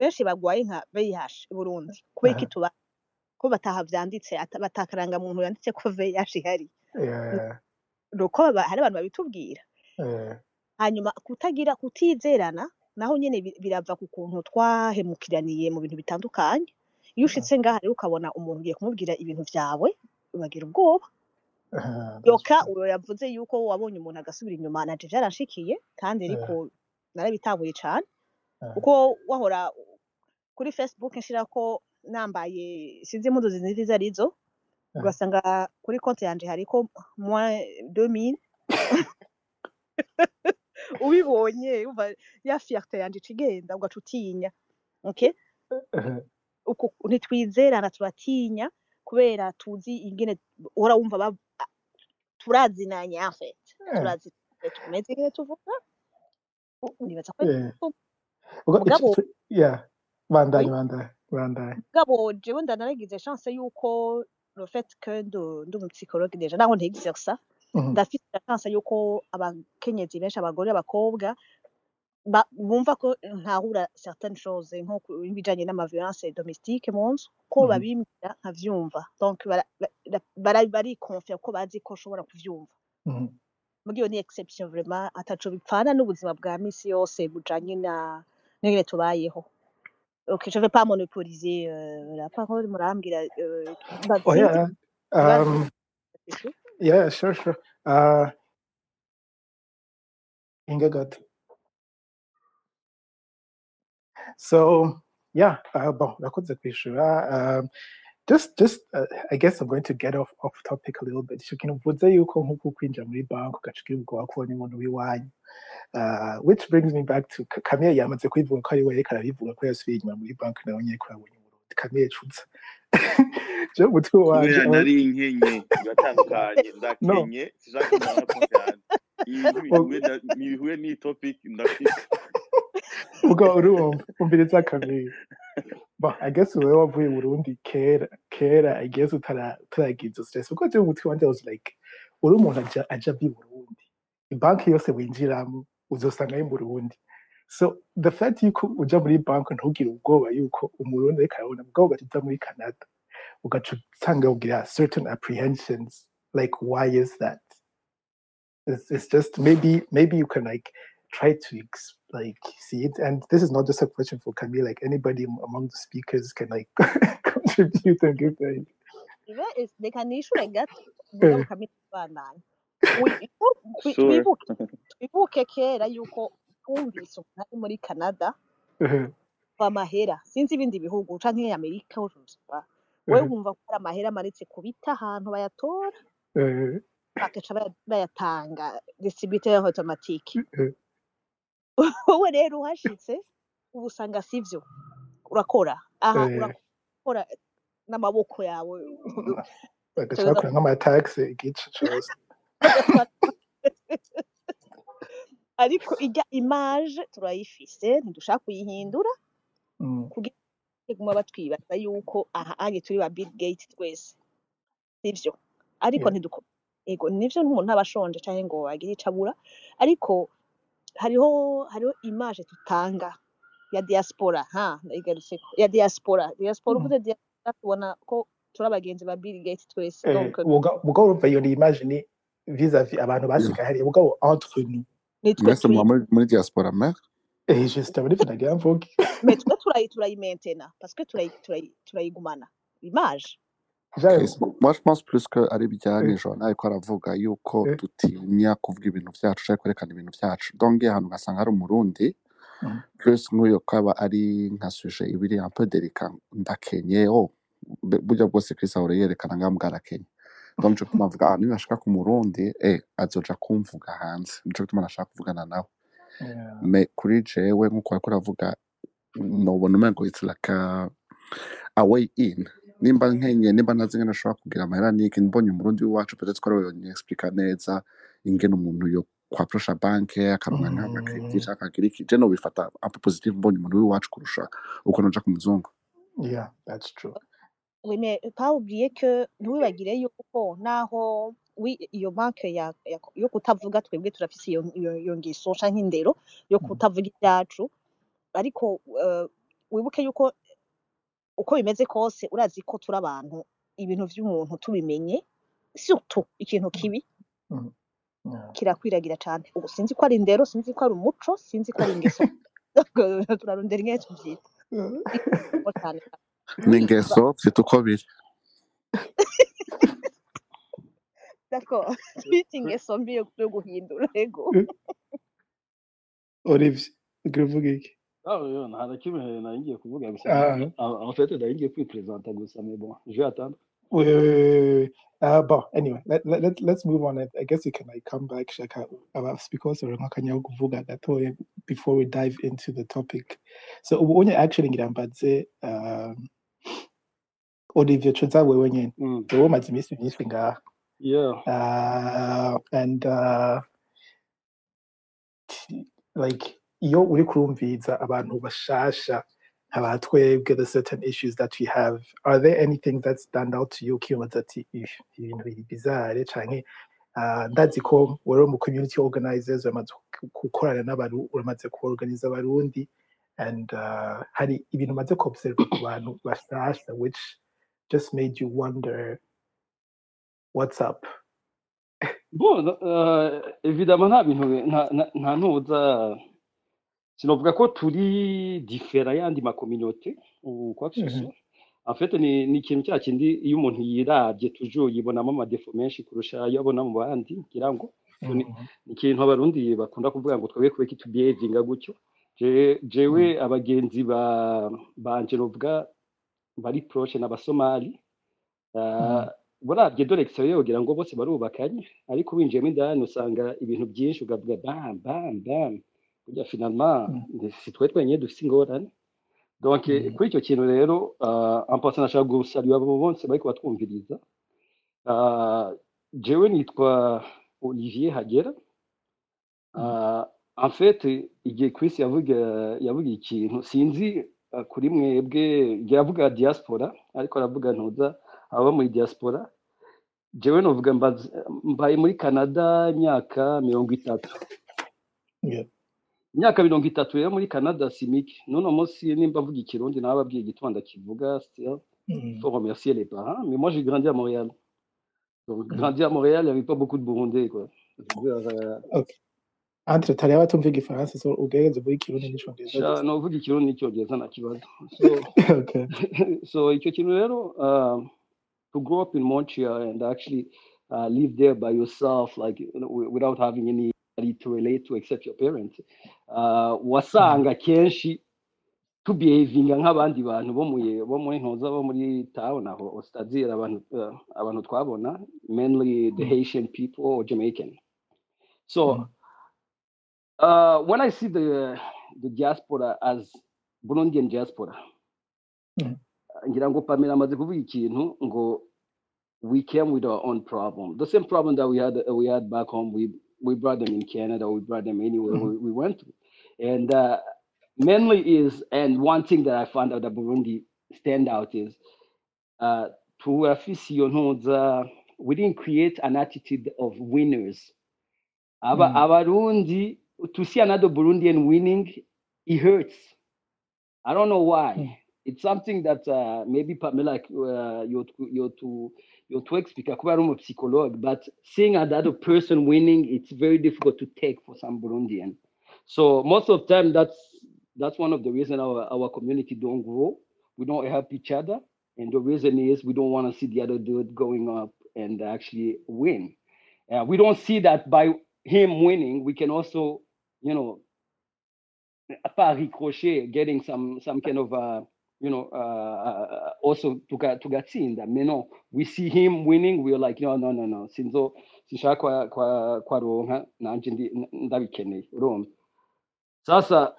benshi bagwaye nka vih burundu kubera ko tuba ko bataha byanditse batakaranga muntu yanditse ko vih ihari nuko hari abantu babitubwira hanyuma kutagira kutizerana naho nyine birava ku kuntu twahemukiraniye mu bintu bitandukanye iyo ushyitse ngaha rero ukabona umuntu ugiye kumubwira ibintu byawe ubagira ubwoba yoka uwo yavuze yuko wabonye umuntu agasubira inyuma. Na jeje yarashikiye kandi eh. ariko narabitabuye cyane kuko eh. wahora kuri facebook nshyira ko nambaye sinzi impundu zizindi izo ari zo eh. ugasanga kuri konti yanjye hari ko mwa domine ubibonye ya fiyakite yanjye ikigenda ugaca utinya. Ntitwizerana turatinya kubera tuzi ingene uhora wumva turazinanya afeti eh. turazinanya tumeze nk'iyo tuvuga. Nibaza ko eh. mugabo bandaye bandaye bandaye. Mugabo jewe ndanaragize chance yuko le fait que ndi umupsychologue deja. Naho ntigizerisa mhm. ndafite chance yuko abakenyezi benshi abagore n'abakobwa ba- bumva ko ntahura certaines choses nko ibijanye n'ama violence domestique mu nzu ko Mhm. babimbwira nkavyumva donc barikonfia ko bazi ko nshobora kuvyumva iyo ni exception vraiment. Ataco bipfana n'ubuzima bwa misi yose bujanye na n'ingene tubayeho ok je vais pas monopoliser euh, la parole murambwira euh, Oh yeah. Um, yeah, sure, sure. Uh, So yeah, uh, bon, nakoze kwishura. Um, just, just, uh, I guess I'm going to get off off topic a little bit. Mvuze yuko nkuko kwinjira muri banki ugaca ubwoba ko ni umuntu w'iwanyu. Uh, which brings me back to Camille yamaze kwivuga ko ari we ariko arabivuga ko yasubiye inyuma muri banki nawe nyine ko yabonye umurundi. Camille cutse. Je umutwe wanje kubera aba- nari nkenye biratandukanye no. ndakenye sishaka kumara konti yanjye ibi ntibihuye na- ntibihuye n'iyi topic ndafite ubwo urumva umviriza Camille. Bon, I guess wewe wavuye i Burundi kera kera I guess utara utaragize stress. Kuko je umutwe wanje was like uri umuntu aja aja vi Burundi. Banki yose winjiramo uzosanga ari Burundi. So the fact yuko uja muri banki ntugire ubwoba yuko umurundi ariko arabona ubwo ugaca muri Canada ugaca usanga ugira certain apprehensions like why is that? It's, it's just maybe maybe you can like try to ex- like see it. And this is not just a question for Camille like anybody among the speakers can like contribute and give their ibe is- reka nishure gato mugabo Eh, kamwe tubandanye Wi- twi- sure. twibuke twibuke kera yuko twumvise umuntu ari muri canada. Kuva amahera sinzi ibindi bihugu canke amerika urumva wewe eh, wumva ko hari amahera amanitse ku biti ahantu bayatora. Eh, bagaca baya- bayatanga distributeur automatique eh, wowe rero uhashitse uba usanga sivyo urakora aha urakora n'amaboko yawe utegereza bakora nk'amataxe igice ugatwara ariko ijya image turayifise ntidushaka kuyihindura kugira ngo guma batwibaza yuko aha anye turi ba Bill Gates twese sivyo ariko yeah, ntiduko ego nivyo nk'umuntu aba ashonje canke ngo agire ico abura ariko hariho hariho image tutanga ya diaspora ha ndayigarutseko ya diaspora. Diaspora mm. uvuze diaspora tubona ko turi abagenzi ba Bill Gates twese Eh, donc muga- mugabo urumva iyo ni image ni vis-à-vis abantu basigaye hariya mugabo entre nous. Mwese muba muri diaspora me eh, juste muri vyo nagira mvuge mais twe turayi turayimentena parce que turayi turayigumana. Image. Moi je pense plus que ari bijyanye eh, jona ariko aravuga yuko eh, dutinya kuvuga ibintu byacu cyangwa kwerekana ibintu byacu donc ngiye ahantu ugasanga hari umurundi. Mm, plus nk'uyo kaba ari nka suje ibiri un peu delicat ndakenye. Oh be- burya bwose Chris ahora yerekana ngaho bwarakenye donc nico gituma avuga ah ninashaka ku murundi eh azoja kumvuga hanze. Nico gituma nashaka kuvugana nawe. Me kuri jewe nk'uko wariko uravuga nobona umengo it's like a, a way in. Nimba nkenye nimba nazi ngene ashobora kugira amahera niki mbonye umurundi w'iwacu ko ari we yonyexplica neza ingene umuntu yo kwaprosha banke akaronka nk'amakredi mm, canke akagira iki je nobifata peu positive mbonye umuntu w'iwacu kurusha uko noja ku muzungu. Yeah that's true. Oui, mais oublier que ntiwibagire yuko naho iyo banke yo kutavuga twebwe turafise iyo, ngeso canke indero yo mm, kutavuga ibyacu ariko uh, wibuke yuko uko bimeze kose urazi ko turi abantu ibintu vy'umuntu tubimenye surtout ikintu kibi. Mm, kirakwiragira cane. Ubu sinzi ko ari indero sinzi ko ari umuco sinzi ko ari ingeso. Turarondera ingene tuvyita Ikigo cane. N'ingeso vyita uko biri. Twita ingeso mbi yo guhindura ego. Olivier ugira uvuga iki? Ah, oui, nta na kimwe nari ngiye kuvuga gusa Ah, fait nari ngiye kwipresenta gusa mais bon je vais attendre wait, wait, wait, wait, wait. Uh, but anyway, let, let, let, let's move on. I I guess you can like come back, Shaka, about because or nkakanya kuvuga gatoya before we dive into the topic. So ubonye actually ngira mbaze um, Olivier Choza wewe nyene. mm. Wewe umaze iminsi myinshi ngaha. yeah Uh, and uh, like iyo uri kurumviza abantu bashasha about twebwe the certain issues that we have are there anything that stand out to you? Ukibaza ati "Ih, ibintu biri bizarre canke ah, ndazi ko wari mu community organizers uramaze gukorana n'abaru uramaze kuorganiza abarundi and uh, hari ibintu umaze kuobserve ku bantu bashasha which just made you wonder what's up? Bon, euh, évidemment nta bintu nta ntuza sinovuga ko turi difera yandi makominote que ce Mhm. fait ni ikintu cya kindi iyo umuntu yiravye toujours yibonamo amadefo menshi kurusha ayo abona mu bandi ngira ngo ni Mhm. ni ikintu abarundi bakunda kuvuga ngo twebwe kubeka itubehavinga gutyo Je- jewe abagenzi ba banje novuga bari proche n'abasomali Mhm. burabye dore exterieur ugira ngo bose barubakanye ariko winjiyemo indani usanga ibintu byinshi ukavuga bam bam bam kujya finarima ntitwetwenye dufite ingorane kuri icyo kintu rero ampasi nashaka gusarura abo bose bari kubatwumviriza jewe nitwa olivier hagera en amfete igihe Chris yavuga ikintu sinzi kuri mwebwe yavuga diaspora ariko aravuga ntuza aba muri diaspora jewe novuga mbaye muri canada imyaka mirongo itatu imyaka mirongo itatu rero muri Canada si mike. N'uno munsi nimba mvuga ikirundi nawe ababwiye igituma ndakivuga still. Mhm. faut remercier les parents mais moi j'ai grandi à Montréal. Donc grandi à Montréal il y avait pas beaucoup de Burundais quoi. Euh, Okay. Entre tari abatumva igifaransa so ikirundi n'icongereza sha gusa novuga ikirundi n'icyongereza nta kibazo so okay so icyo kintu rero uh, to grow up in Montreal and actually uh, live there by yourself like you know, wi- without having anybody to relate to except your parents uh, Mhm. wasanga kenshi tubehavinga nk'abandi bantu bo mu bo muri ntuza bo muri town aho abantu uh, abantu twabona mainly the Mhm. Haitian people or Jamaican so Mhm. uh, when I see the the diaspora as Burundian diaspora Mhm. ngira ngo Pamela amaze kuvuga ikintu ngo we came with our own problem the same problem that we had we had back home we we brought them in Canada we brought them anywhere Mhm. we, we went to and uh, mainly is and one thing that I found out that Burundi stand out is uh, ntuza we didn't create an attitude of winners aba Mhm. abarundi to see another Burundian winning it hurts I don't know why. Mhm. It's something that uh, maybe Pamela, uh, you're, too- too, you're too explica, kuba ari psychologue, but seeing another person winning, it's very difficult to take for some Burundian. So most of the time, that's that's one of the reasons our, our community don't grow. We don't help each other, and the reason is we don't want to see the other dude going up and actually win. Uh, we don't see that by him winning, we can also, you know, pas ricochet, getting some some kind of uh, you know uh, also tuga- tugatsinda. Mais no, we see him winning, we're like no no no no. Sinzo sinshaka kwa kwa kwa ronka nanje ndabikeneye. Urumva? Sasa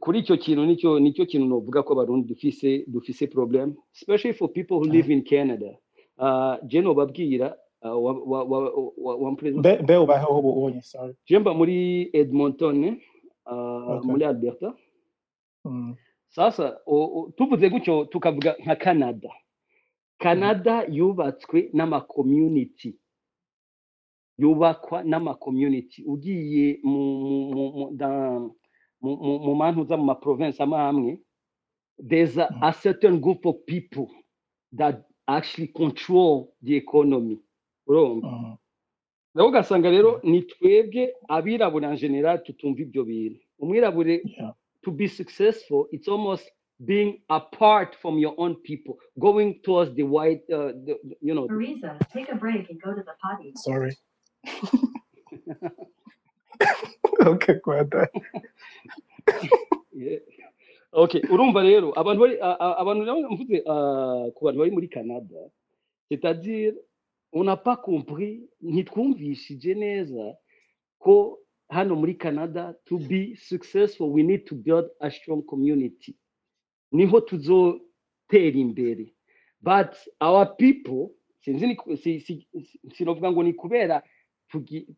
kuri icyo kintu ni cyo ni cyo kintu novuga ko abarundi dufise dufise problem especially for people who live in Canada. Uh, je nobabwira uh, wa wa wa wa, wa mbe mbe ubayeho ubu ubonye sorry je mba muri Edmonton uh, okay muri Alberta Mhm. Sasa tuvuze gutyo tukavuga nka canada. Canada yubatswe n'amakommunity yubakwa n'amakommunity ugiye mu mu mu mu maprovince amwe amwe there's a, Mhm. a certain group of people that actually control the economy. Urumva Mhm. rero ugasanga rero ni twebwe abirabura en general tutumva ibyo bintu. Umwirabure to be successful, it's almost being apart from your own people, going towards the white, uh, the, the- you know. Marisa, take a break and go to the potty. sorry okay go ahead yeah. Okay, urumva rero abantu bari a- a- abantu rero mvuze ku bantu bari muri Canada, c'est-à-dire on n'a pas compris, ntitwumvishije neza ko hano muri Canada to be successful we need to build a strong community. Niho tuzotera imbere. But our people sinzi ni ku- si, si, si, sinovuga ngo ni kubera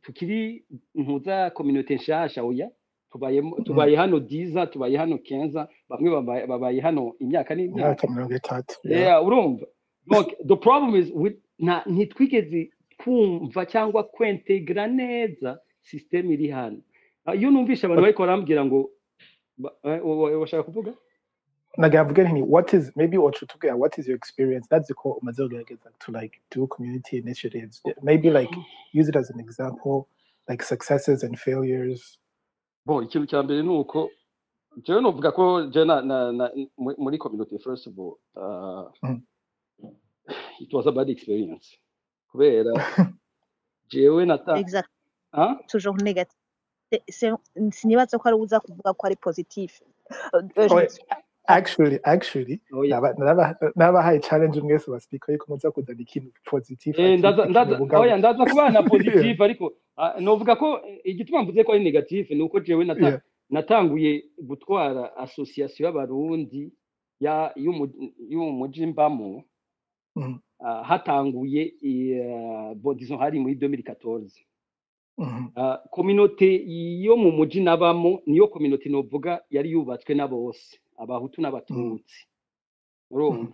tukiri mpuza community nshasha oya tubaye tubaye hano diza tubaye hano kenza bamwe babaye hano imyaka n'imyaka imyaka mirongo itatu urumva the problem is ntitwigeze kumva cyangwa kwentegra neza system iri hano Ah, iyo numvisha abantu bariko barambwira ngo ba- eh, wa- wa- washaka kuvuga? Nagira mvuge nti what is maybe what you took what is your experience? That's the core umaze kugerageza to like do community initiatives. Maybe like use it as an example like successes and failures. Bo ikintu cya mbere ni uko jewe novuga ko je na, na, na, mu- muri community first of all uh, Mm. it was a bad experience. Kubera jewe nata exact ah? Toujours négatif. Sinibaza ko ari uza kuvuga ko ari positif actually actually nabahaye challenge mwese baspeaker yuko muza kuzana ikintu positif Eh, oya ndaza kubana na positif ariko ah, novuga ko eh, igituma mvuze ko ari negatif ni uko jewe natanguye gutwara association y'abarundi ya y'umu- y'umuji mbamo. Mhm, ah, hatanguye bo disons hari muri 2014 mhm, uh, communauté yo mu muji nabamo niyo communauté novuga yari yubatswe na bose abahutu n'abatutsi. Mhm, urumva?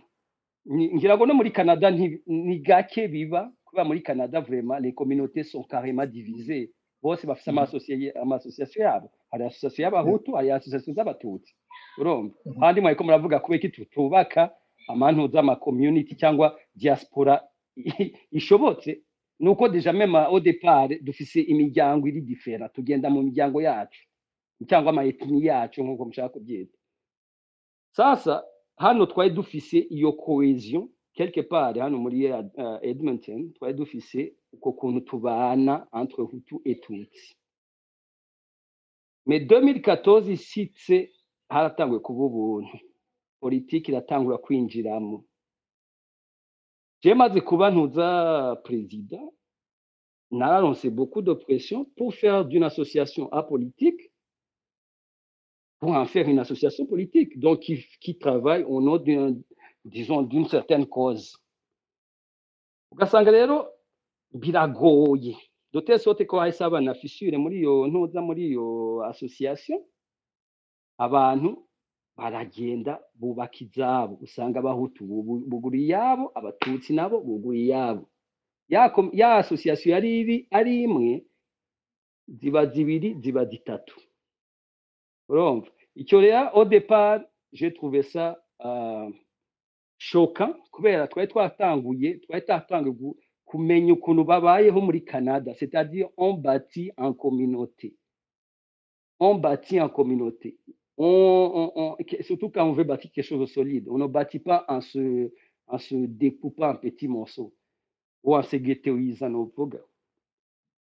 Ni- ngira ngo no muri canada ni gake biba kubera muri canada vraiment les communautés sont carrément divisées. Bose amasosie- amasosiyasiyo yabo. Hari asosiyasiyo y'abahutu hari asosiyasiyo z'abatutsi. Urumva? Kandi mwariko muravuga kubera iki tutubaka amantuza ama community cyangwa diaspora ishobotse nuko deja meme au départ dufise imiryango iri different. Tugenda mu miryango yacu cyangwa ama ethnie yacu nk'uko mushaka kubyita. Sasa hano twari dufise iyo cohesion quelque part hano muri uh, Edmonton twari dufise uko kuntu tubana entre Hutu et Tutsi. Mais 2014 isitse haratanguye kuba ubuntu. Politiki iratangura kwinjiramo. Je maze kuba ntuza perezida nararonse beaucoup de pression pour faire d'une association apolitique pour en faire une association politique. Donc qui, qui travaille au nom d'une disons d'une certaine cause. Ugasanga rero biragoye. De telle sorte ko hahise haba na fissure muri iyo ntuza muri iyo association. Abantu baragenda bubaka izabo. Usanga abahutu bugura iyabo abatutsi nabo bugura iyabo. Ya, association yari iri ari imwe ziba zibiri ziba zitatu. Urumva? Icyo rero au départ j'ai trouvé ça uh, choquant kubera twari twatanguye twari twatanguye gu- kumenya ukuntu babayeho muri canada. C'est-à-dire on bâtit en communauté. On bâtit en communauté. On, on, surtout quand on veut bâtir quelque chose de solide. On ne bâtit pas en se, en se découpant en petits morceaux. Ou en se ghettoisant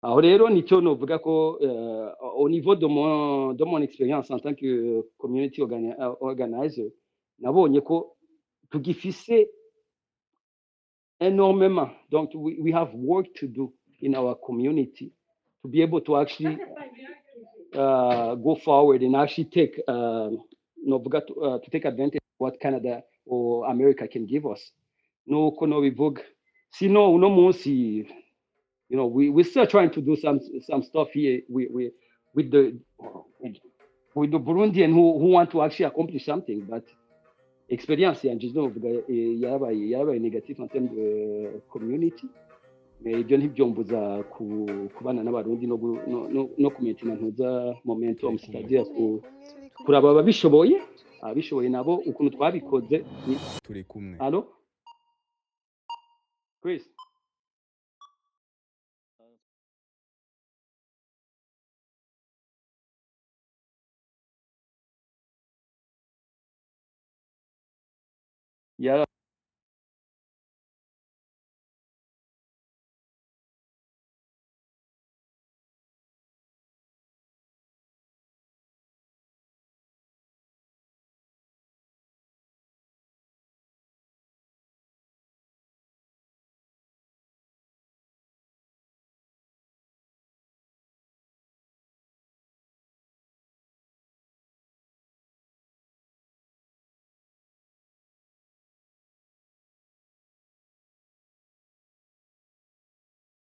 aho novuga ko euh, au niveau de mon, de mon expérience en tant que community organi- uh, organizer nabonye ko tugifise énormément. Donc we, we have work to do in our community to be able to actually go forward and actually take uh, novuga to, uh, to take advantage of what Canada or America can give us. Nuko nobivuga sino uno munsi you know we, we're still trying to do some some stuff here with, with, with the with the Burundian who, who want to actually accomplish something but experience yanje novuga eh, yarabaye yarabaye negative en termes de community. mais ibyo ntibyombuza ku, kubana n'abarundi no, kumetina ntuza c'est-à-dire ku, kuraba ababishoboye ababishoboye nabo ukuntu twabikoze turi kumwe. Alo? Chris? Yara